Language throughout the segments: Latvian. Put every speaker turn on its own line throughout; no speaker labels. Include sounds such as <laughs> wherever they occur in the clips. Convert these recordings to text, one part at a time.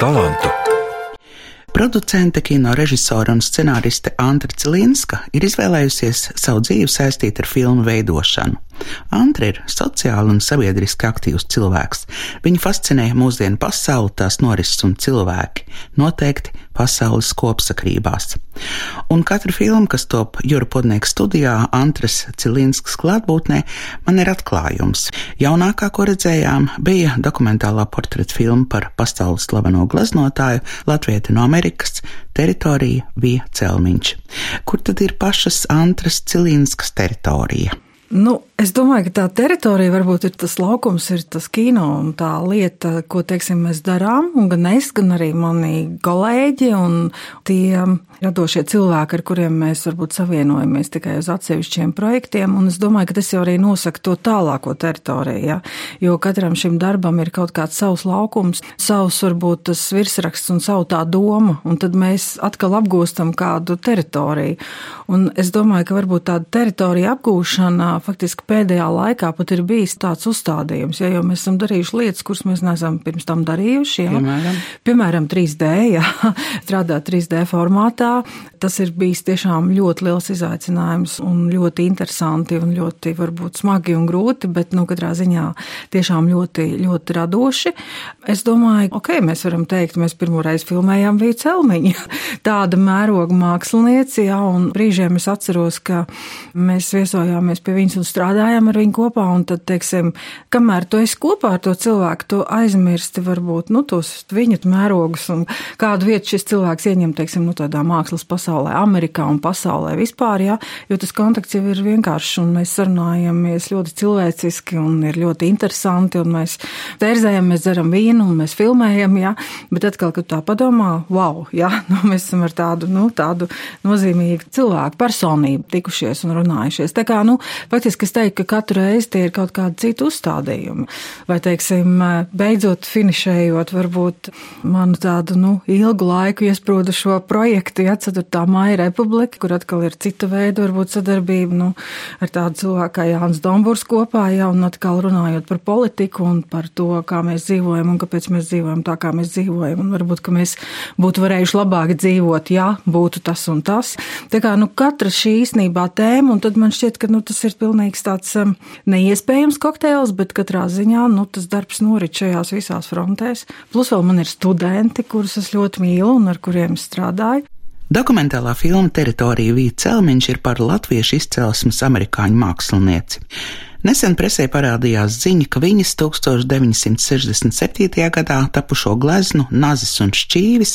talantu.
Producente, kino režisora un scenāriste Antra Cilinska ir izvēlējusies savu dzīvi saistīt ar filmu veidošanu. Antra ir sociāli un sabiedriski aktīvs cilvēks. Viņu fascinē mūsdienu pasauli, tās norises un cilvēki, noteikti pasaules kopsakrībās. Un katra filma, kas top Jura Podnieka studijā, Antras Cilinskas klātbūtnē, man ir atklājums. Jaunākā, ko redzējām, bija dokumentālā portreta filma par pasaules slaveno gleznotāju Latvieti no Amerikas teritorija Vija Celmiņš. Kur tad ir pašas Antras Cilinskas teritorija?
Nu, es domāju, ka tā teritorija varbūt ir tas laukums, ir tas kino un tā lieta, ko teiksim, mēs darām. Gan es, gan arī mani kolēģi un tie radošie cilvēki, ar kuriem mēs varbūt savienojamies tikai uz atsevišķiem projektiem. Un es domāju, ka tas jau arī nosaka to tālāko teritoriju. Ja? Jo katram šim darbam ir kaut kāds savs laukums, savs varbūt tas virsraksts un savu tā doma. Un tad mēs atkal apgūstam kādu teritoriju. Un es domāju, ka varbūt tāda teritorija apgūšana faktiski pēdējā laikā pat ir bijis tāds uzstādījums, ja jau mēs esam darījuši lietas, kuras mēs neesam pirms tam darījuši. Ja? Piemēram? Piemēram, 3D, ja? <laughs> strādāt 3D formātā. Tas ir bijis tiešām ļoti liels izaicinājums un ļoti interesanti un ļoti varbūt smagi un grūti, bet, nu, katrā ziņā tiešām ļoti, ļoti radoši. Es domāju, ok, mēs varam teikt, mēs pirmoreiz filmējām Vīcu Elmiņu. <laughs> Tāda mēroga mākslinieci, jā, un brīžiem es atceros, ka mēs viesojāmies pie viņas viņas un strādājam ar viņu kopā. Un tad, teiksim, kamēr tu esi kopā ar to cilvēku, tu aizmirsti varbūt nu, tos viņu mērogus un kādu vietu šis cilvēks ieņem, teiksim, nu, tādā mākslas pasaulē, Amerikā un pasaulē vispār, jā, jo tas kontakts jau ir vienkāršs un mēs sarunājamies ļoti cilvēciski un ir ļoti interesanti un mēs tērzējam, mēs dzeram vīnu un mēs filmējam, jā, bet atkal, kad tā padomā, wow, jā, <laughs> nu, mēs esam ar tādu, nu, tādu nozīmīgu cilvēku personību tikušies un runājušies. Tā kā, nu, Faktiski es teiktu, ka katru reizi tie ir kaut kādi citi uzstādījumi. Vai, teiksim, beidzot finišējot varbūt manu tādu, nu, ilgu laiku iesprūdušo projektu, ja 4. māja republika, kur atkal ir cita veida, varbūt sadarbība, nu, ar tādu cilvēku kā Jānis Domburs kopā, ja, un atkal runājot par politiku un par to, kā mēs dzīvojam un kāpēc mēs dzīvojam tā, kā mēs dzīvojam, un varbūt, ka mēs būtu varējuši labāk dzīvot, ja būtu tas un tas. Tā kā, nu, katra šī īstenībā tēma, un tad man šķiet, ka, nu, tas ir pilnīgi pilnīgs tāds um, neiespējams kokteils, bet katrā ziņā nu, tas darbs norit šajās visās frontēs. Plus vēl man ir studenti, kurus es ļoti mīlu un ar kuriem strādāju.
Dokumentālā filma Teritorija Vīta Celmiņš ir par latviešu izcelsmes amerikāņu mākslinieci. Nesen presē parādījās ziņa, ka viņas 1967. gadā tapušo gleznu Nazis un Šķīvis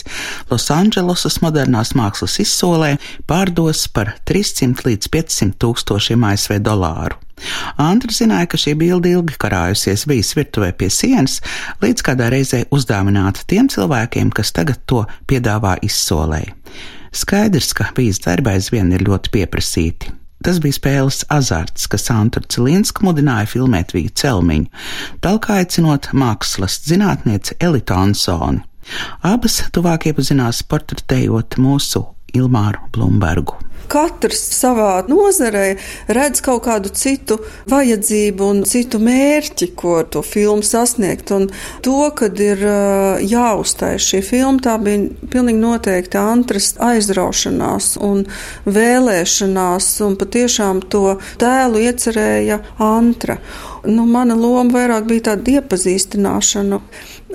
Losandželosas modernās mākslas izsolē pārdos par 300 līdz 500 tūkstošiem ASV dolāru. Andra zināja, ka šī bilde ilgi karājusies bijis virtuvē pie sienas, līdz kādā reizē uzdāvināta tiem cilvēkiem, kas tagad to piedāvā izsolē. Skaidrs, ka bijis darba aizvien ir ļoti pieprasīti. Tas bija spēles azarts, kas Antu Cilinsku mudināja filmēt Vīju Celmiņu, tālāk aicinot mākslas zinātnieci Elitu Ansoni. Abas tuvāk iepazinās portretējot mūsu Ilmāru Blumbergu.
Katrs savā nozarē redz kaut kādu citu vajadzību un citu mērķi, ko to filmu sasniegt. Un to, kad ir jāuztais šī filma, tā bija pilnīgi noteikti Antras aizraušanās un vēlēšanās, un patiešām to tēlu iecerēja Antra. Nu, mana loma vairāk bija tāda iepazīstināšana.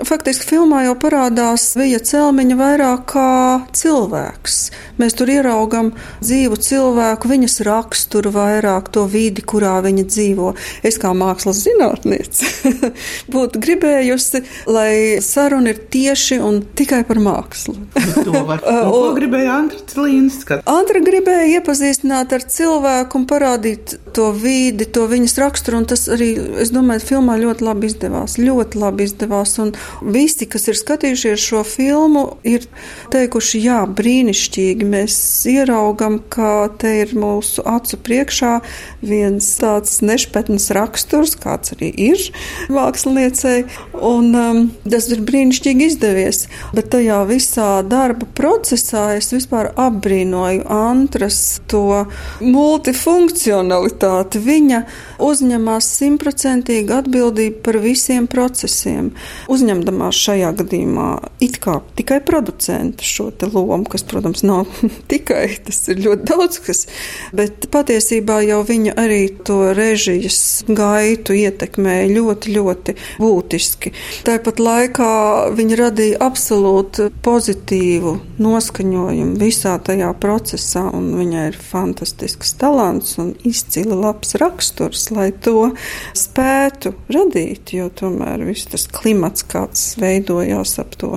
Faktiski filmā jau parādās Vija Celmiņa vairāk kā cilvēks. Mēs tur ieraugam dzīvu cilvēku, viņas raksturu vairāk, to vidi, kurā viņa dzīvo. Es kā mākslas zinātniece <laughs> būtu gribējusi, lai saruna ir tieši un tikai par mākslu.
to var. <laughs> Ko gribēja Antra Cilīnska?
Antra gribēja iepazīstināt ar cilvēku un parādīt to vidi, to viņas raksturu, un tas arī, es domāju, filmā ļoti labi izdevās. Ļoti labi izdevās. Un Visi, kas ir skatījušies šo filmu, ir teikuši, jā, brīnišķīgi. Mēs ieraugam, ka te ir mūsu acu priekšā viens tāds nešpatns raksturs, kāds arī ir māksliniecei, un um, tas ir brīnišķīgi izdevies. Bet tajā visā darba procesā es vispār apbrīnoju Antras to multifunkcionalitāti. Viņa uzņemās simtprocentīgi atbildība par visiem procesiem. Uzņemdamās šajā gadījumā it kā tikai producentu šo lomu, kas, protams, nav <laughs> tikai tas ir ļoti daudz kas, bet patiesībā jau viņa arī to režijas gaitu ietekmēja ļoti, ļoti būtiski. Tāpat laikā viņa radīja absolūti pozitīvu noskaņojumu visā tajā procesā, un viņai ir fantastisks talants un izcili labs raksturs, lai to spētu radīt, jo tomēr viss tas klimats, kāds veidojās ap to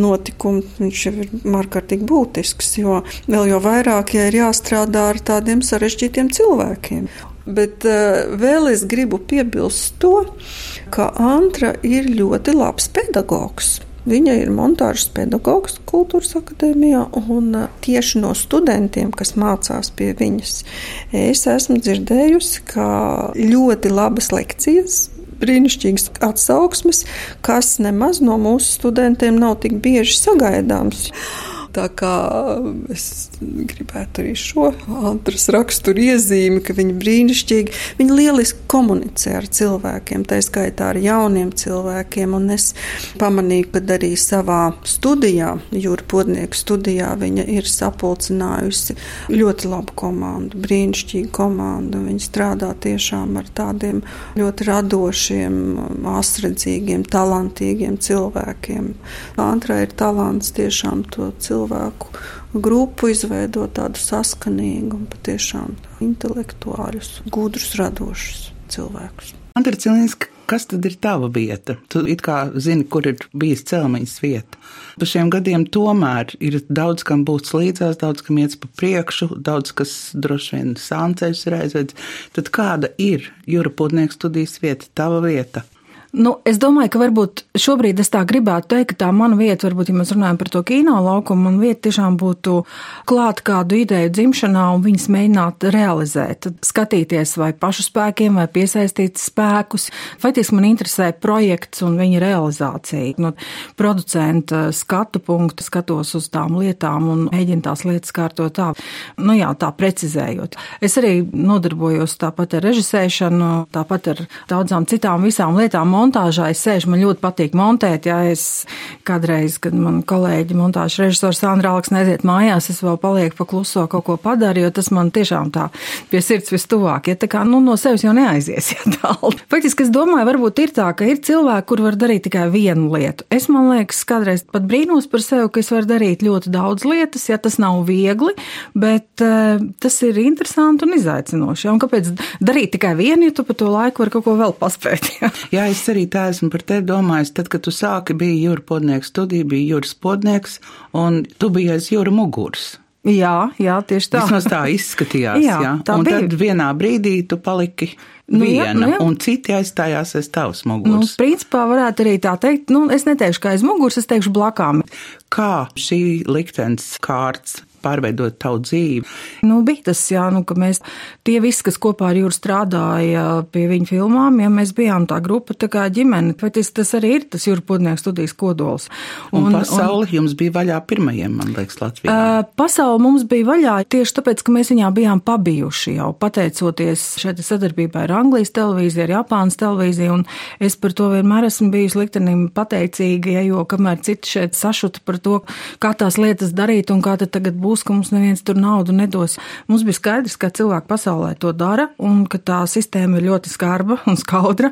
notikumu, viņš jau ir ārkārtīgi būtisks, jo vēl jau vairāk, ja ir jāstrādā ar tādiem sarežģītiem cilvēkiem. Bet uh, vēl es gribu piebilst to, ka Antra ir ļoti labs pedagogs. Viņa ir montāžas pedagogs Kultūras akadēmijā, un tieši no studentiem, kas mācās pie viņas, es esmu dzirdējusi, ka ļoti labas lekcijas brīnišķīgas atsauksmes, kas nemaz no mūsu studentiem nav tik bieži sagaidāms. Tā kā es gribētu arī šo Antras raksturu iezīmi, ka viņa brīnišķīgi, viņa lieliski komunicē ar cilvēkiem, tā skaitā ar jauniem cilvēkiem, un es pamanīju, ka arī savā studijā, jūra podnieku studijā, viņa ir sapulcinājusi ļoti labu komandu, brīnišķīgu komandu, viņa strādā tiešām ar tādiem ļoti radošiem, asredzīgiem, talantīgiem cilvēkiem. Antra ir talants tiešām to cilvēku grupu, izveidot tādu saskanīgu un patiešām intelektuāļus, gudrus, radošus cilvēkus.
Andra Cilinska, kas tad ir tava vieta? Tu it kā zini, kur ir bijis celmiņas vieta. Pa šiem gadiem tomēr ir daudz, kam būs līdzās, daudz, kam iet pa priekšu, daudz, kas droši vien sānceļus ir aizvedis. Tad kāda ir Jūra Putnieks studijas vieta, tava vieta?
Nu, es domāju, ka varbūt šobrīd es tā gribētu teikt, ka tā mana vieta, varbūt, ja mēs runājam par to kino laukumu, man vieta tiešām būtu klāt kādu ideju dzimšanā un viņas mēģināt realizēt. Skatīties vai pašu spēkiem, vai piesaistīt spēkus. Faktiski man interesē projekts un viņa realizācija. No producenta skatu punktu skatos uz tām lietām un mēģinu tās lietas kārtot tā, nu jā, tā precizējot. Es arī nodarbojos tāpat ar režisēšanu, tāpat ar daudzām citām visām lietām montāžā es sēžu, man ļoti patīk montēt. Ja es kādreiz, kad man kolēģi montāžas režisors Sandra Alks neziet mājās, es vēl palieku pa kluso kaut ko padaru, jo tas man tiešām tā pie sirds vistuvāk. Ja tā kā, nu, no sevis jau neaizies, <laughs> ja tālu. Faktiski es domāju, varbūt ir tā, ka ir cilvēki, kur var darīt tikai vienu lietu. Es, man liekas, kādreiz pat brīnos par sevi, ka es varu darīt ļoti daudz lietas, ja tas nav viegli, bet uh, tas ir interesanti un izaicinoši. Ja? Un kāpēc darīt tikai vienu, ja tu pa to laiku vari kaut ko vēl paspēt? <laughs> Ja?
Jā, es arī tā esmu par tevi domājis. Tad, kad tu sāki, bija jūra podnieks studija, bija jūras podnieks, un tu biji aiz jūra muguras.
Jā, jā, tieši tā.
Vismaz tā izskatījās. <laughs> jā, jā. Tā un bija. tad vienā brīdī tu paliki nu, viena, jā, nu, jā. un citi aizstājās aiz tavas muguras.
Nu, principā varētu arī tā teikt, nu, es neteikšu, ka aiz muguras, es teikšu blakām.
Kā šī liktenes kārts pārveidot tavu dzīvi.
Nu, bija tas, jā, nu, ka mēs tie visi, kas kopā ar Jūru strādāja pie viņa filmām, ja mēs bijām tā grupa, tā kā ģimene, vai tas, tas arī ir tas Jūra Pudnieks studijas kodols.
Un, un pasauli un, jums bija vaļā pirmajiem, man liekas, Latvijā. Uh,
pasauli mums bija vaļā tieši tāpēc, ka mēs viņā bijām pabijuši jau, pateicoties šeit sadarbībai ar Anglijas televīziju, ar Japānas televīziju, un es par to vienmēr esmu bijusi liktenim pateicīga, ja, jo kamēr citi šeit sašuta par to, kā tās lietas darīt un kā tad tagad būs būs, ka mums neviens tur naudu nedos. Mums bija skaidrs, ka cilvēki pasaulē to dara un ka tā sistēma ir ļoti skarba un skaudra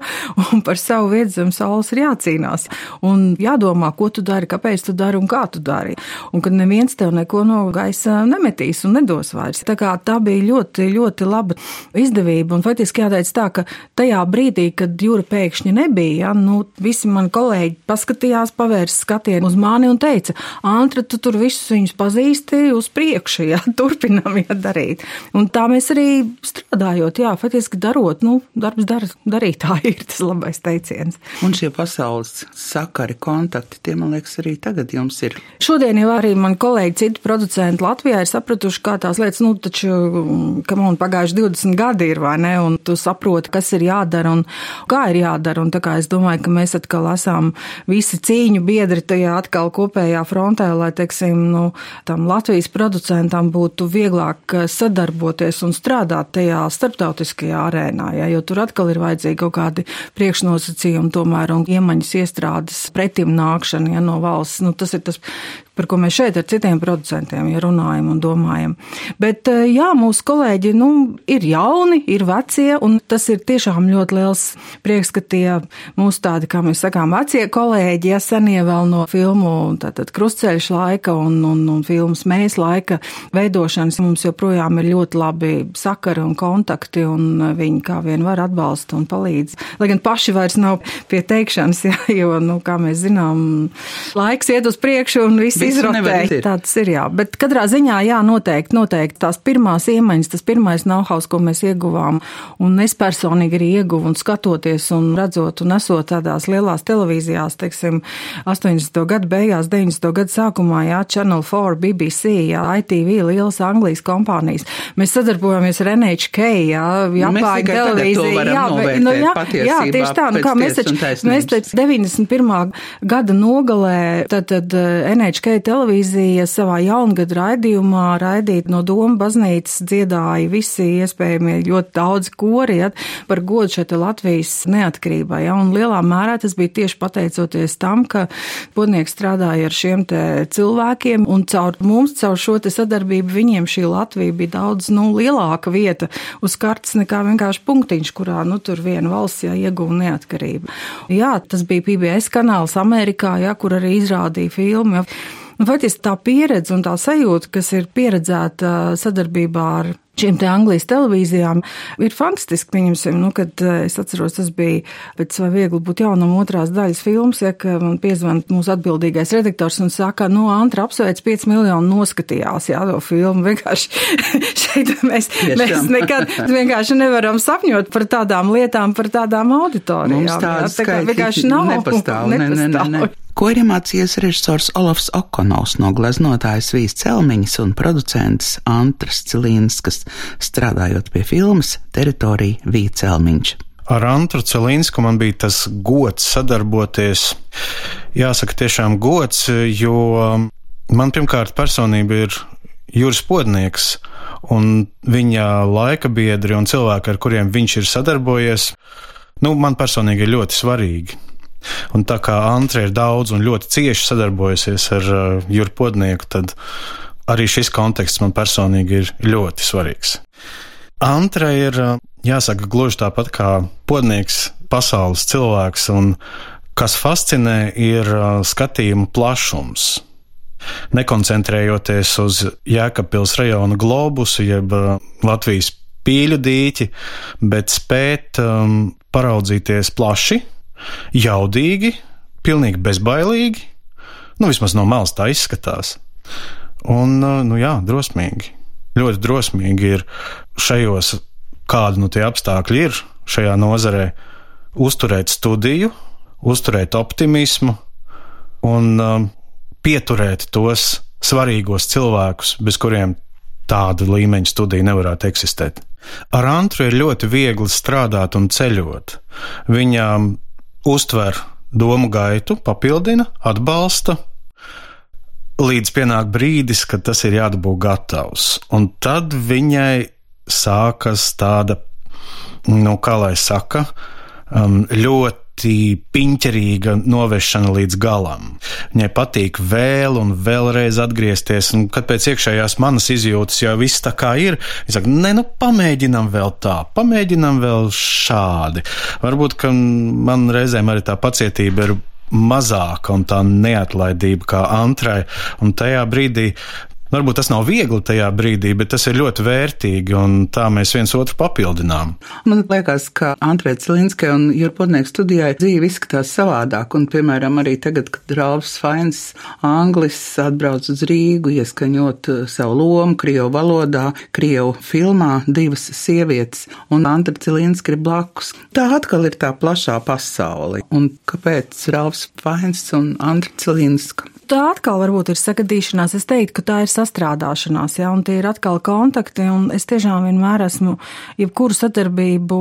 un par savu vietu zem saules ir jācīnās. Un jādomā, ko tu dari, kāpēc tu dari un kā tu dari. Un kad neviens tev neko no gaisa nemetīs un nedos vairs. Tā kā tā bija ļoti, ļoti laba izdevība. Un faktiski jāteic tā, ka tajā brīdī, kad jūra pēkšņi nebija, ja, nu, visi mani kolēģi paskatījās, pavērs skatienu uz mani un teica, Antra, tu tur visus viņus pazīsti, uz priekšu, jā, <laughs> turpinām jā, darīt. Un tā mēs arī strādājot, jā, faktiski darot, nu, darbs dar, darītāji <laughs> ir tas labais teiciens.
Un šie pasaules sakari, kontakti, tie, man liekas, arī tagad jums ir.
Šodien jau arī man kolēģi, citi producenti Latvijā ir sapratuši, kā tās lietas, nu, taču, ka man pagājuši 20 gadi ir, vai ne, un tu saproti, kas ir jādara un kā ir jādara. Un tā kā es domāju, ka mēs atkal esam visi cīņu biedri tajā atkal kopējā frontē, lai, teiksim, nu, tam Latvijas projektam producentam būtu vieglāk sadarboties un strādāt tajā starptautiskajā arēnā, ja, jo tur atkal ir vajadzīgi kaut kādi priekšnosacījumi tomēr un iemaņas iestrādes pretim nākšana ja, no valsts. Nu, tas ir tas, par ko mēs šeit ar citiem producentiem ja runājam un domājam. Bet jā, mūsu kolēģi nu, ir jauni, ir vecie, un tas ir tiešām ļoti liels prieks, ka tie mūsu tādi, kā mēs sakām, vecie kolēģi, ja senie vēl no filmu tātad krustceļš laika un, un, un filmas mēs laika veidošanas, mums joprojām ir ļoti labi sakari un kontakti, un viņi kā vien var atbalsta un palīdz. Lai gan paši vairs nav pie teikšanas, ja, <laughs> jo, nu, kā mēs zinām, laiks iet uz priekšu un viss izrotē. Tāds ir, jā. Bet katrā ziņā, jā, noteikti, noteikti tās pirmās iemaņas, tas pirmais know-how, ko mēs ieguvām, un es personīgi arī ieguvu un skatoties un redzot un esot tādās lielās televīzijās, teiksim, 80. gadu beigās, 90. gadu sākumā, jā, Channel 4, BBC, jā, ITV, lielas Anglijas kompānijas. Mēs sadarbojamies ar NHK, jā, Japāņu televīziju. Jā,
bet,
nu, jā, jā, tieši tā, nu kā mēs taču, mēs taču 91. gada nogalē, tad, tad NHK televīzija savā jaungada raidījumā raidīt no Doma baznīcas dziedāja visi iespējamie ļoti daudz kori ja, par godu šeit Latvijas neatkarībai. Ja, un lielā mērā tas bija tieši pateicoties tam, ka podnieks strādāja ar šiem te cilvēkiem un caur mums, caur šo te sadarbību viņiem šī Latvija bija daudz, nu, lielāka vieta uz kartas nekā vienkārši punktiņš, kurā, nu, tur viena valsts, jā, ieguva neatkarību. Jā, tas bija PBS kanāls Amerikā, jā, kur arī izrādīja filmu. Jā. Nu, faktiski tā pieredze un tā sajūta, kas ir pieredzēta sadarbībā ar šīm te Anglijas televīzijām ir fantastiski. Pieņemsim, nu, kad eh, es atceros, tas bija pēc vai viegli būt jaunam otrās daļas filmas, ja, ka man piezvan mūsu atbildīgais redaktors un saka, nu, Antra apsveic 5 miljonu noskatījās, jā, to filmu. Vienkārši <laughs> šeit mēs, mēs nekad <laughs> vienkārši nevaram sapņot par tādām lietām, par tādām auditorijām.
Mums tādas
tā kā vienkārši nav.
Nepastāv, nepastāv. Ne, ne, ne, ne. Ko ir iemācījies režisors Olofs Okonovs no gleznotājas Vīs Celmiņas un producents Antras Cilīnskas, strādājot pie filmas Teritorija Vīcelmiņš.
Ar Antru Celīnsku man bija tas gods sadarboties. Jāsaka, tiešām gods, jo man pirmkārt personība ir Juris Podnieks, un viņa laika biedri un cilvēki, ar kuriem viņš ir sadarbojies, nu, man personīgi ir ļoti svarīgi. Un tā kā Antra ir daudz un ļoti cieši sadarbojusies ar uh, Jurku Podnieku, tad arī šis konteksts man personīgi ir ļoti svarīgs. Antra ir, uh, jāsaka, gluži tāpat kā podnieks, pasaules cilvēks, un kas fascinē, ir uh, skatījuma plašums. Nekoncentrējoties uz Jēkabpils rajona globusu, jeb uh, Latvijas pīļu dīķi, bet spēt um, paraudzīties plaši jaudīgi, pilnīgi bezbailīgi. Nu, vismaz no malas tā izskatās. Un, nu jā, drosmīgi. Ļoti drosmīgi ir šajos, kādi nu tie apstākļi ir šajā nozarē, uzturēt studiju, uzturēt optimismu un um, pieturēt tos svarīgos cilvēkus, bez kuriem tāda līmeņa studija nevarētu eksistēt. Ar Antru ir ļoti viegli strādāt un ceļot. Viņam uztver domu gaitu, papildina, atbalsta, līdz pienāk brīdis, kad tas ir jādabū gatavs. Un tad viņai sākas tāda, nu, kā lai saka, um, ļoti ļoti piņķerīga novešana līdz galam. Viņai patīk vēl un vēlreiz atgriezties, un kad pēc iekšējās manas izjūtas jau viss tā kā ir, es saku, nē, nu pamēģinam vēl tā, pamēģinam vēl šādi. Varbūt, ka man reizēm arī tā pacietība ir mazāka un tā neatlaidība kā antrai, un tajā brīdī Varbūt tas nav viegli tajā brīdī, bet tas ir ļoti vērtīgi, un tā mēs viens otru papildinām.
Man liekas, ka Andrei Cilinskai un Jurpodnieks studijai dzīve izskatās savādāk, un, piemēram, arī tagad, kad Ralfs Fains Anglis atbrauc uz Rīgu, ieskaņot uh, savu lomu Krievu valodā, Krievu filmā divas sievietes, un Andra Cilinska ir blakus. Tā atkal ir tā plašā pasaule, un kāpēc Ralfs Fains un Andra Cilinska?
Tā atkal varbūt ir sagadīšanās. Es teiktu, ka tā ir sastrādāšanās, ja, un tie ir atkal kontakti, un es tiešām vienmēr esmu, jebkuru sadarbību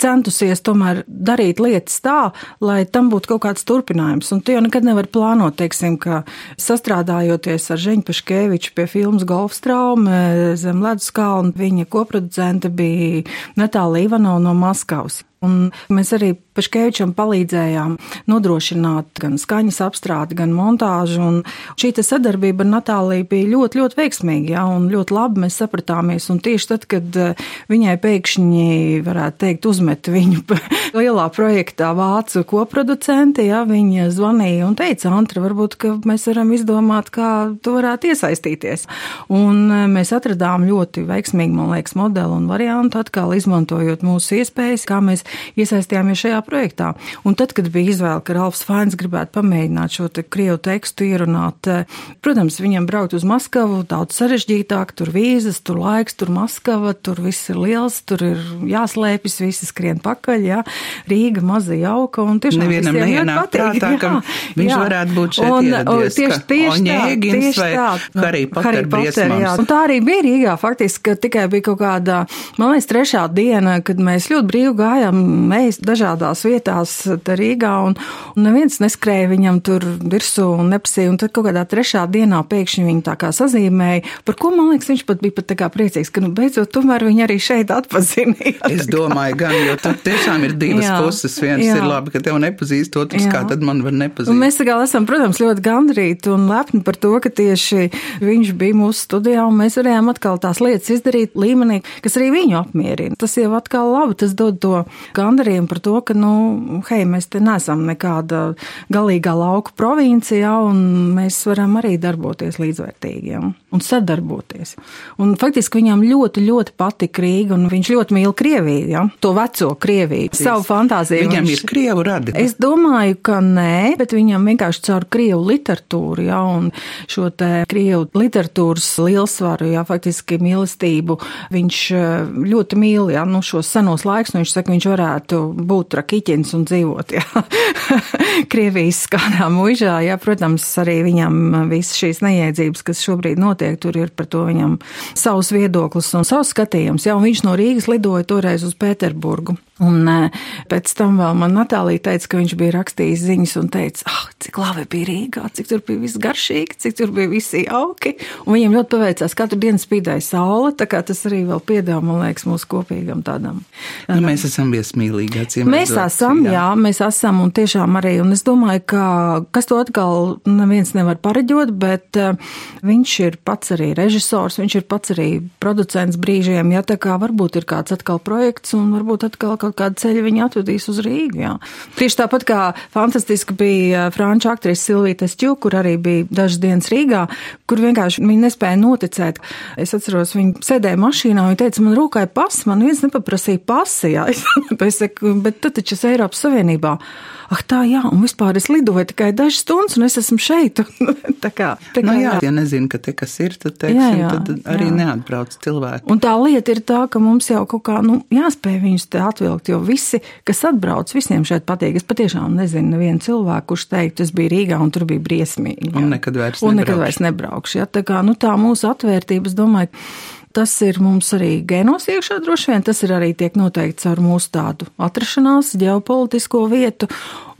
centusies tomēr darīt lietas tā, lai tam būtu kaut kāds turpinājums. Un tu jau nekad nevar plānot, teiksim, ka sastrādājoties ar Žeņu Paškeviču pie filmas Golfstraume zem ledus kalna, viņa koproducente bija Natālija Ivanova no Maskavas. Un mēs arī Paškevičam palīdzējām nodrošināt gan skaņas apstrādi, gan montāžu. Šī sadarbība ar Natāliju bija ļoti, ļoti veiksmīga, ja, un ļoti labi mēs sapratāmies. Un tieši tad, kad eh, viņai pēkšņi, varētu teikt, uzmet viņu <laughs> lielā projektā vācu koproducenti, ja, viņa zvanīja un teica, Antra, varbūt, ka mēs varam izdomāt, kā tu varētu iesaistīties. Un eh, mēs atradām ļoti veiksmīgu, man liekas, modeli un variantu, atkal izmantojot mūsu iespējas, kā mēs iesaistījāmies šajā projektā. Un tad, kad bija izvēle, ka Ralfs Fains gribētu pamēģināt šo te krievu tekstu ierunāt, eh, protams, viņam braukt uz Maskavu daudz sarežģītāk, tur vīzas, tur laiks, tur Maskava, tur viss ir liels, tur ir jāslēpjas, visi skrien pakaļ, jā. Rīga maza jauka un tiešām
Nevienam neienāk prātā, ka viņš jā. varētu būt šeit un, ieradies,
tieši, tieši tā, tieši tā.
Harry Potter, Potter jā.
Un tā arī bija Rīgā, faktiski, ka tikai bija kaut kāda, man liekas, trešā diena, kad mēs ļoti brīvi gājām mēs dažādās vietās Rīgā, un, un neviens neskrēja viņam tur virsū un neprasīja. Un tad kaut kādā trešā dienā pēkšņi viņu tā kā sazīmēja, par ko man liekas, viņš pat bija pat tā kā priecīgs, ka nu beidzot tomēr viņi arī šeit atpazīstīja.
Es domāju, gan, jo tur tiešām ir divas jā, puses. Viens jā. ir labi, ka tev nepazīst, otrs jā. kā tad man var nepazīt.
Un mēs tagad esam, protams, ļoti gandrīti un lepni par to, ka tieši viņš bija mūsu studijā, un mēs varējām atkal tās lietas izdarīt līmenī, kas arī viņu apmierina. Tas jau atkal labi, tas dod to gandarījumu par to, ka, nu, hei, mēs te nesam nekāda galīgā lauku provincijā, un mēs varam arī darboties līdzvērtīgi ja, un sadarboties. Un faktiski viņam ļoti, ļoti patika Rīga, un viņš ļoti mīl Krieviju, ja, to veco Krieviju, Ties. savu fantāziju.
Viņam viņš, ir Krievu radi.
Es domāju, ka nē, bet viņam vienkārši caur Krievu literatūru, ja, un šo te Krievu literatūras lielsvaru, ja, faktiski mīlestību, viņš eh, ļoti mīl, ja, nu, šos senos laikus, un viņš saka, viņš varētu būt rakiķins un dzīvot, jā, <laughs> Krievijas kādā muižā, jā, protams, arī viņam visas šīs neiedzības, kas šobrīd notiek, tur ir par to viņam savs viedoklis un savs skatījums, jā, un viņš no Rīgas lidoja toreiz uz Pēterburgu. Un pēc tam vēl man Natālija teica, ka viņš bija rakstījis ziņas un teica, ah, cik labi bija Rīgā, cik tur bija viss garšīgi, cik tur bija visi jauki. Un viņam ļoti paveicās, katru dienu spīdēja saule, tā kā tas arī vēl piedāvā, man liekas, mūsu kopīgam tādam.
Nu, mēs esam viesmīlīgi, acīm
Mēs esam, jā. jā, mēs esam un tiešām arī, un es domāju, ka kas to atkal neviens nevar pareģot, bet viņš ir pats arī režisors, viņš ir pats arī producents brīžiem, ja tā kā varbūt ir kāds atkal projekts un varbūt atkal kaut kādu ceļu viņi atvedīs uz Rīgu. Jā. Tieši tāpat kā fantastiski bija franču aktrise Silvija Stju, kur arī bija dažas dienas Rīgā, kur vienkārši viņi nespēja noticēt. Es atceros, viņi sēdēja mašīnā, viņi teica, man rūkai pasi, man viens nepaprasīja pasi, jā. <laughs> Es saku, bet tu taču esi Eiropas Savienībā ah, tā jā, un vispār es lidoju tikai dažas stundas, un es esmu šeit. <laughs> tā kā, tā
kā, nu, jā, ja nezinu, ka te kas ir, tad, teiksim, jā, jā, tad arī jā. neatbrauc cilvēki.
Un tā lieta ir tā, ka mums jau kaut kā, nu, jāspēj viņus te atvilkt, jo visi, kas atbrauc, visiem šeit patīk. Es patiešām nezinu nevienu cilvēku, kurš teikt, es biju Rīgā un tur bija briesmīgi. Jā.
Un nekad vairs
un nekad vairs nebraukšu. Ja? Tā kā, nu, tā mūsu atvērtība, es domāju, Tas ir mums arī gēnos iekšā droši vien. Tas ir arī tiek noteikts ar mūsu tādu atrašanās, ģeopolitisko vietu.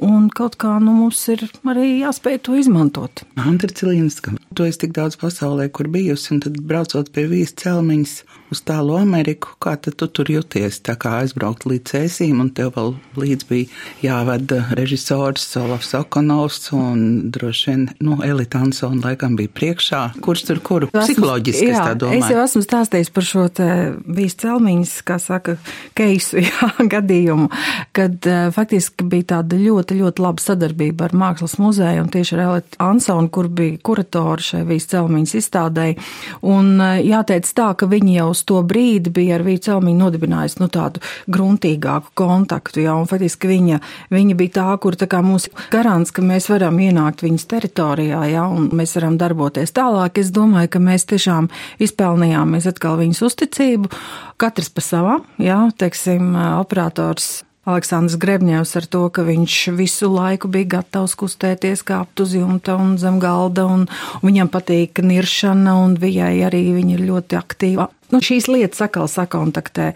Un kaut kā nu, mums ir arī jāspēj to izmantot.
Antra Cilīnska, tu esi tik daudz pasaulē, kur bijusi, un tad braucot pie vīzes celmiņas uz tālu Ameriku, kā tad tu tur jūties? Tā kā aizbraukt līdz ēsīm, un tev vēl līdz bija jāved režisors Olavs Okonovs, un droši vien, nu, Elita Ansona laikam bija priekšā. Kurš tur kuru? Psiholoģiski, es tā domāju.
Es jau esmu stāstījis par šo te vīzes celmiņas, kā saka, keisu, <laughs> jā, gadījumu, kad uh, faktiski bija tāda ļoti ļoti, ļoti laba sadarbība ar Mākslas muzeju un tieši ar Elitu Ansonu, kur bija kuratori šai Vījas celmiņas izstādēji. Un eh, jāteic tā, ka viņi jau uz to brīdi bija ar Vīju celmiņu nodibinājusi nu, tādu gruntīgāku kontaktu, jā, un faktiski viņa, viņa bija tā, kur tā kā mūsu garants, ka mēs varam ienākt viņas teritorijā, jā, un mēs varam darboties tālāk. Es domāju, ka mēs tiešām izpelnījāmies atkal viņas uzticību, katrs pa savām, jā, teiksim, operators Aleksandrs Grebņevs ar to, ka viņš visu laiku bija gatavs kustēties, kāpt uz jumta un zem galda, un, viņam patīk niršana, un viņai arī viņa ir ļoti aktīva Nu, šīs lietas atkal sakontaktē.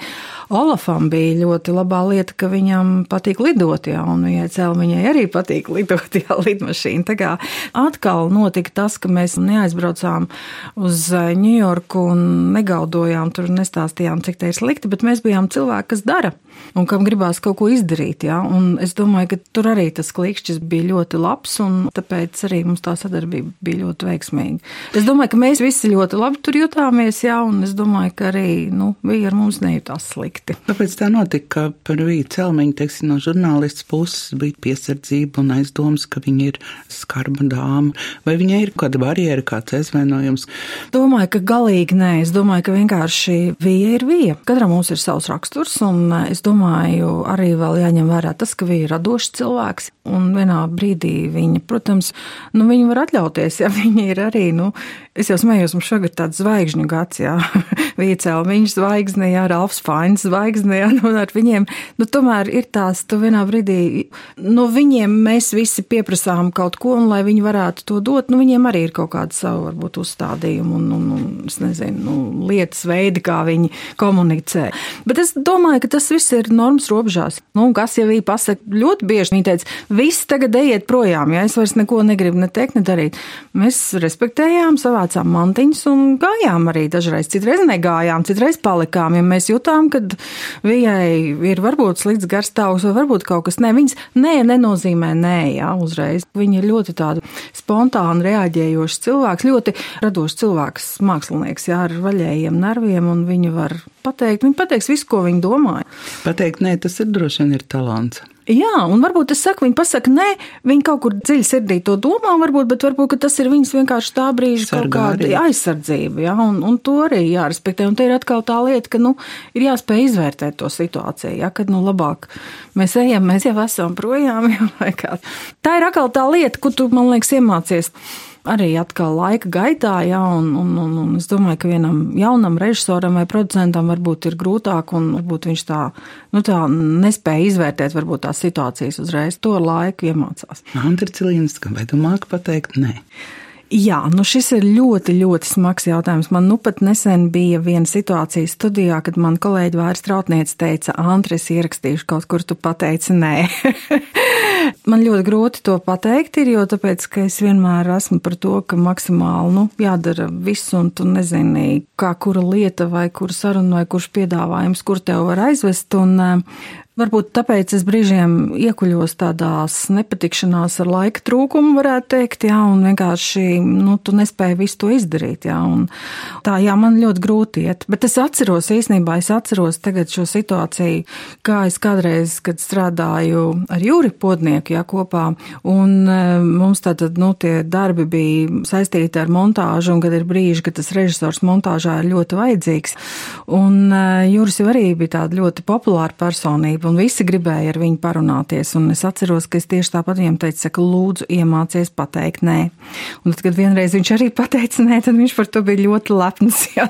Olafam bija ļoti labā lieta, ka viņam patīk lidot, jā, un viņai cēlmiņai arī patīk lidot, <laughs> jā, lidmašīna. Tā kā atkal notika tas, ka mēs neaizbraucām uz Ņujorku un negaudojām, tur nestāstījām, cik te ir slikti, bet mēs bijām cilvēki, kas dara un kam gribās kaut ko izdarīt, jā, un es domāju, ka tur arī tas klikšķis bija ļoti labs, un tāpēc arī mums tā sadarbība bija ļoti veiksmīga. Es domāju, ka mēs visi ļoti labi tur jutāmies, jā, un es domāju, domāju, ka arī nu, bija ar mums nejūtās slikti.
Kāpēc tā notika, ka par Vīju Celmiņu, teiksim, no žurnālists puses bija piesardzība un aizdoms, ka viņa ir skarba dāma, vai viņai ir kāda barjera, kāds aizvainojums?
Domāju, ka galīgi nē. Es domāju, ka vienkārši Vija ir Vija. Katram mums ir savs raksturs, un es domāju, arī vēl jāņem vērā tas, ka Vija ir radošs cilvēks, un vienā brīdī viņa, protams, nu, viņa var atļauties, ja <laughs> viņa ir arī, nu, Es jau smējos, mums šogad tāds zvaigžņu gads, jā, Vīcēl, viņš zvaigzne, jā, Ralfs Fains zvaigzne, jā, <laughs> nu, ar viņiem, nu, tomēr ir tās, tu vienā brīdī, no viņiem mēs visi pieprasām kaut ko, un lai viņi varētu to dot, nu, viņiem arī ir kaut kāda savu, varbūt, uzstādījumu un, un, un es nezinu, nu, lietas veidi, kā viņi komunicē. Bet es domāju, ka tas viss ir normas robežās. Nu, kas jau bija pasaka ļoti bieži, viņi teica, viss tagad ejiet projām, ja es vairs neko negribu ne teikt, ne darīt. Mēs respektējām savā savācām mantiņas un gājām arī dažreiz. Citreiz negājām, citreiz palikām, ja mēs jutām, ka viņai ir varbūt slikts garstāvs vai varbūt kaut kas ne. Viņas nē, nenozīmē nē, jā, uzreiz. Viņa ir ļoti tāda spontāna reaģējoša cilvēks, ļoti radošs cilvēks, mākslinieks, jā, ar vaļējiem nerviem un viņa var pateikt, viņa pateiks visu, ko viņa domāja.
Pateikt, nē, tas ir droši vien ir talants.
Jā, un varbūt es saku, viņi pasaka, nē, viņi kaut kur dziļi sirdī to domā, varbūt, bet varbūt tas ir viņas vienkārši tā brīža Sargā kaut kāda aizsardzība, jā, un, un to arī jārespektē. Un te ir atkal tā lieta, ka, nu, ir jāspēj izvērtēt to situāciju, jā, kad, nu, labāk mēs ejam, mēs jau esam projām, <laughs> jā, vai kā. Tā ir atkal tā lieta, ko tu, man liekas, iemācies arī atkal laika gaitā, jā, un, un, un, un es domāju, ka vienam jaunam režisoram vai producentam varbūt ir grūtāk, un varbūt viņš tā, nu tā nespēja izvērtēt varbūt tās situācijas uzreiz. To laiku iemācās.
Andri Cilīns, vai tu māki pateikt nē?
Jā, nu šis ir ļoti, ļoti smags jautājums. Man nu pat nesen bija viena situācija studijā, kad man kolēģi vairs trautniece teica, Antris ierakstīšu kaut kur, tu pateici nē. <laughs> man ļoti grūti to pateikt ir, jo tāpēc, ka es vienmēr esmu par to, ka maksimāli, nu, jādara viss, un tu nezini, kā kura lieta vai kura saruna vai kurš piedāvājums, kur tev var aizvest, un Varbūt tāpēc es brīžiem iekuļos tādās nepatikšanās ar laika trūkumu, varētu teikt, jā, un vienkārši, nu, tu nespēji visu to izdarīt, jā, un tā, jā, man ļoti grūti iet. Bet es atceros, īstenībā es atceros tagad šo situāciju, kā es kādreiz, kad strādāju ar Jūri Podnieku, jā, kopā, un e, mums tātad, nu, tie darbi bija saistīti ar montāžu, un kad ir brīži, kad tas režisors montāžā ir ļoti vajadzīgs, un e, Jūris jau arī bija tāda ļoti populāra personība un visi gribēja ar viņu parunāties. Un es atceros, ka es tieši tāpat viņam teicu, saka, lūdzu, iemācies pateikt nē. Un tad, kad vienreiz viņš arī pateica nē, tad viņš par to bija ļoti lepns. <laughs> Jā,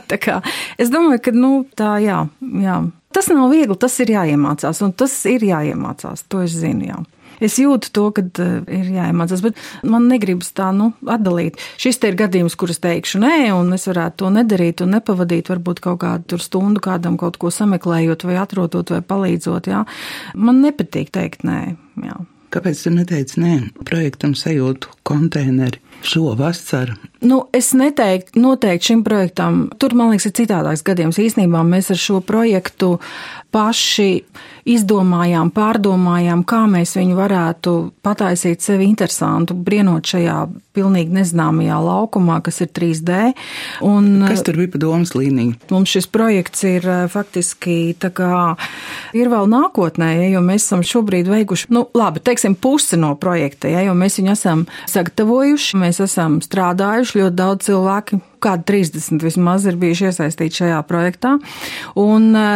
es domāju, ka, nu, tā, jā, jā. Tas nav viegli, tas ir jāiemācās, un tas ir jāiemācās, to es zinu, jā. Es jūtu to, ka uh, ir jāiemācās, bet man negribas tā nu, atdalīt. Šis te ir gadījums, kurus teikšu nē, un es varētu to nedarīt un nepavadīt varbūt kaut kādu stundu kādam kaut ko sameklējot vai atrodot vai palīdzot. Jā. Man nepatīk teikt nē. Jā.
Kāpēc tu neteici nē projektam sajūtu konteineri šo vasaru?
Nu, es neteiktu noteikti šim projektam. Tur, man liekas, ir citādāks gadījums. Īsnībā mēs ar šo projektu paši izdomājām, pārdomājām, kā mēs viņu varētu pataisīt sevi interesantu, brienot šajā pilnīgi nezināmajā laukumā, kas ir 3D.
Un, kas tur bija pa domas līnija?
Mums šis projekts ir eh, faktiski tā kā ir vēl nākotnē, ja, jo mēs esam šobrīd veikuši, nu labi, teiksim, pusi no projekta, ja, jo mēs viņu esam sagatavojuši, mēs esam strādājuši, ļoti daudz cilvēki kādi 30 vismaz ir bijuši iesaistīti šajā projektā. Un e,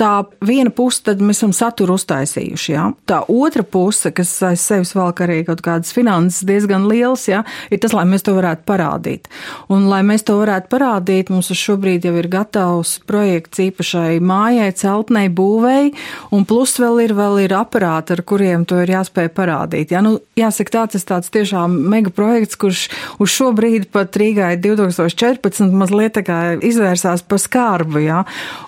tā viena puse, tad mēs esam saturu uztaisījuši. Ja? Tā otra puse, kas aiz sevis velk arī kaut kādas finanses diezgan liels, ja? ir tas, lai mēs to varētu parādīt. Un, lai mēs to varētu parādīt, mums šobrīd jau ir gatavs projekts īpašai mājai, celtnei, būvēi, un plus vēl ir, vēl ir aparāti, ar kuriem to ir jāspēj parādīt. Ja? Nu, jāsaka, tāds ir tāds tiešām mega projekts, kurš uz šobrīd pat Rīgā ir 2004. 14 mazliet tā kā izvērsās pa skarbu, jā.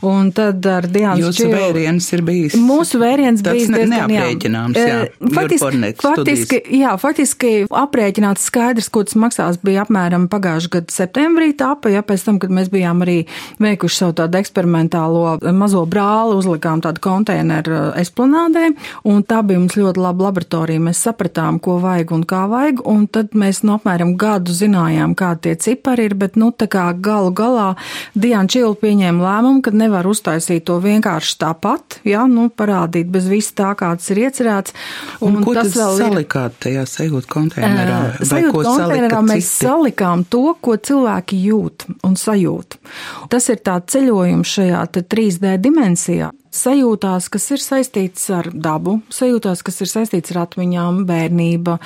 Un tad ar Diānu
Jūsu Čīlu. vēriens ir bijis.
Mūsu vēriens bijis ne,
diezgan, neaprēķināms, jā. Eh, jā.
Faktiski, faktiski, jā, faktiski aprēķināts skaidrs, ko tas maksās, bija apmēram pagājušā gada septembrī tāpa, jā, pēc tam, kad mēs bijām arī veikuši savu tādu eksperimentālo eh, mazo brāli, uzlikām tādu konteineru eh, esplanādē, un tā bija mums ļoti laba laboratorija. Mēs sapratām, ko vajag un kā vajag, un tad mēs, nu, apmēram gadu zinājām, kādi tie cipari ir, bet, nu, tā kā galu galā Diana Čila pieņēma lēmumu, ka nevar uztaisīt to vienkārši tāpat, jā, nu, parādīt bez viss tā, kā tas ir iecerēts.
Un, un ko tas vēl salikāt tajā sajūta konteinerā?
Uh, sajūta konteinerā mēs citi? salikām to, ko cilvēki jūt un sajūt. Tas ir tā ceļojums šajā 3D dimensijā sajūtās, kas ir saistīts ar dabu, sajūtās, kas ir saistīts ar atmiņām, bērnība,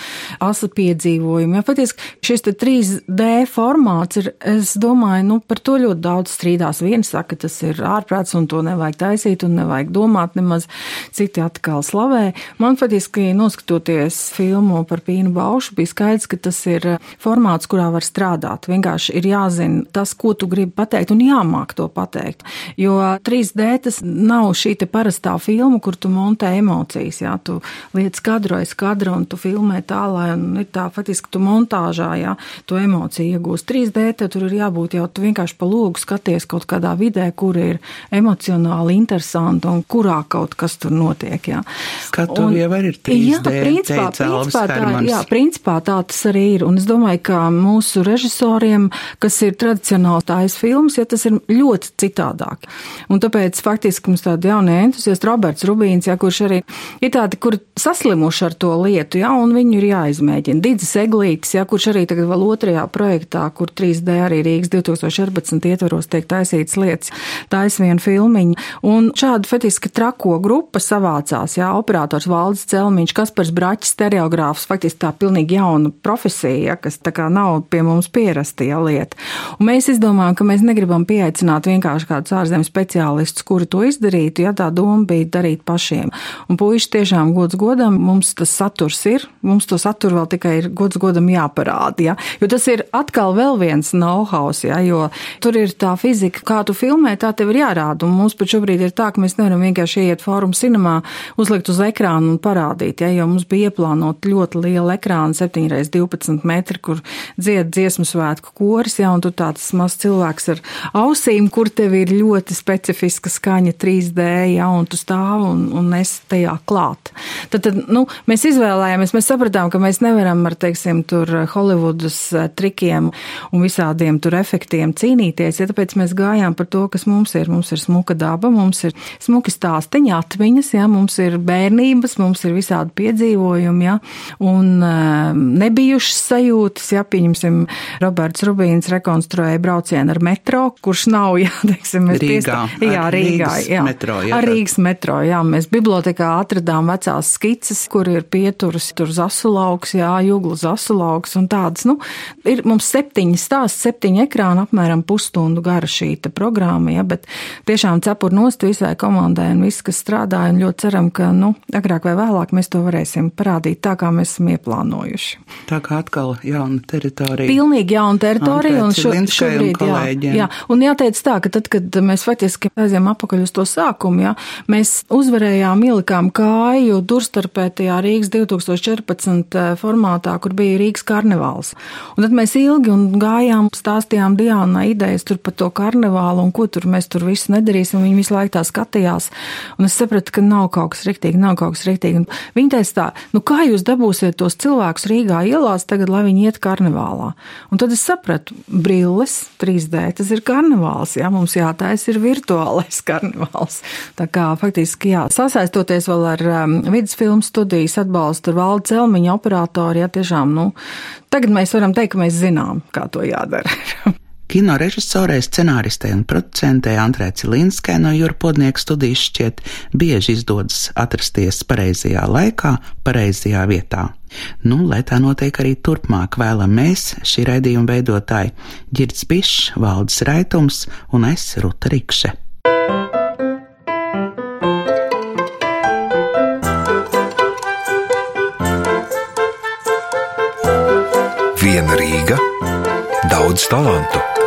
asa piedzīvojumi. Ja, faktiski šis 3D formāts ir, es domāju, nu, par to ļoti daudz strīdās. Viens saka, tas ir ārprāts un to nevajag taisīt un nevajag domāt nemaz, citi atkal slavē. Man faktiski, noskatoties filmu par Pīnu Baušu, bija skaidrs, ka tas ir formāts, kurā var strādāt. Vienkārši ir jāzina tas, ko tu gribi pateikt un jāmāk to pateikt. Jo 3D tas nav šī te parastā filma, kur tu montē emocijas, jā, tu lietas kadru aiz kadra un tu filmē tā, lai ir tā faktiski tu montāžā, jā, tu emociju iegūst 3D, tad tur ir jābūt jau tu vienkārši pa logu skaties kaut kādā vidē, kur ir emocionāli interesanti un kurā kaut kas tur notiek, jā.
Skatu un, jau ir 3D.
Jā, principā, principā, tā, jā, principā tā tas arī ir. Un es domāju, ka mūsu režisoriem, kas ir tradicionāli tājas filmas, ja tas ir ļoti citādāk. Un tāpēc faktiski mums tāda jaunie entuziasti, Roberts Rubīns, jā, kurš arī ir tādi, kur saslimuši ar to lietu, jā, un viņu ir jāizmēģina. Dīdzis Eglītis, jā, kurš arī tagad vēl otrajā projektā, kur 3D arī Rīgas 2014 ietvaros tiek taisīts lietas, taisa vienu filmiņu. Un šāda fetiski trako grupa savācās, jā, operators Valdis Celmiņš, Kaspars Braķis, stereogrāfs, faktiski tā pilnīgi jauna profesija, jā, kas tā kā nav pie mums pierasta, jā, lieta. Un mēs izdomājam, ka mēs negribam pieaicināt vienkārši kādus ārzemju speciālistus, kuri to izdarītu, ja tā doma bija darīt pašiem. Un puiši tiešām gods godam, mums tas saturs ir, mums to saturu vēl tikai ir gods godam jāparāda, ja? jo tas ir atkal vēl viens know-how, ja? jo tur ir tā fizika, kā tu filmē, tā tev ir jārāda. Un mums pat šobrīd ir tā, ka mēs nevaram vienkārši iet fórumu cinemā, uzlikt uz ekrānu un parādīt, ja? jo mums bija ieplānot ļoti liela ekrāna, 7x12 metri, kur dzied dziesmu svētku koris, ja? un tu tāds mazs cilvēks ar ausīm, kur tev ir ļoti specifiska skaņa 3D ja, un tu stāv un, un es tajā klāt. Tad, tad nu, mēs izvēlējāmies, mēs sapratām, ka mēs nevaram ar, teiksim, tur Holivudas eh, trikiem un visādiem tur efektiem cīnīties, ja tāpēc mēs gājām par to, kas mums ir. Mums ir smuka daba, mums ir smuki stāsteņi, atmiņas, ja, mums ir bērnības, mums ir visādi piedzīvojumi, ja, un uh, nebijušas sajūtas, ja, pieņemsim, Roberts Rubīns rekonstruēja braucienu ar metro, kurš nav, ja, teiksim, mēs
Rīgā.
Piestā, jā, Rīgā, jā.
Metro, jā,
ar Rīgas metro, jā, mēs bibliotekā atradām vecās skices, kur ir pieturas, tur zasulauks, jā, jugla zasulauks un tādas, nu, ir mums septiņi stāsti, septiņi ekrāni, apmēram pusstundu gara šī programma, jā, bet tiešām cepur nost visai komandai un viss, kas strādāja, un ļoti ceram, ka, nu, agrāk vai vēlāk mēs to varēsim parādīt tā, kā mēs esam ieplānojuši.
Tā kā atkal jauna teritorija.
Pilnīgi jauna teritorija, un šo, šobrīd, un jā, jā, un jāteic tā, ka tad, kad mēs faktiski aizjām apakaļ uz to sākumu, ja, mēs uzvarējām, ielikām kāju durstarpē tajā Rīgas 2014 eh, formātā, kur bija Rīgas karnevāls. Un tad mēs ilgi un gājām, stāstījām Diānai idejas tur par to karnevālu un ko tur mēs tur visu nedarīsim. Viņi visu laiku tā skatījās. Un es sapratu, ka nav kaut kas riktīgi, nav kaut kas riktīgi. Un viņi teica tā, nu kā jūs dabūsiet tos cilvēkus Rīgā ielās tagad, lai viņi iet karnevālā? Un tad es sapratu, brilles 3D, tas ir karnevāls, jā, mums jātaisa ir virtuālais <laughs> karnevāls. Tā kā faktiski, jā, sasaistoties vēl ar um, vidusfilmu studijas atbalstu ar valdu celmiņa operātoru, jā, tiešām, nu, tagad mēs varam teikt, ka mēs zinām, kā to jādara. <laughs>
Kino režisorei, scenāristei un producentei Andrē Cilinskai no Jūra Podnieka studijas šķiet bieži izdodas atrasties pareizajā laikā, pareizajā vietā. Nu, lai tā notiek arī turpmāk, vēlam mēs, šī raidījuma veidotāji, Girds Bišs, Valdis Raitums un es Ruta Rikše.
daudz talantu.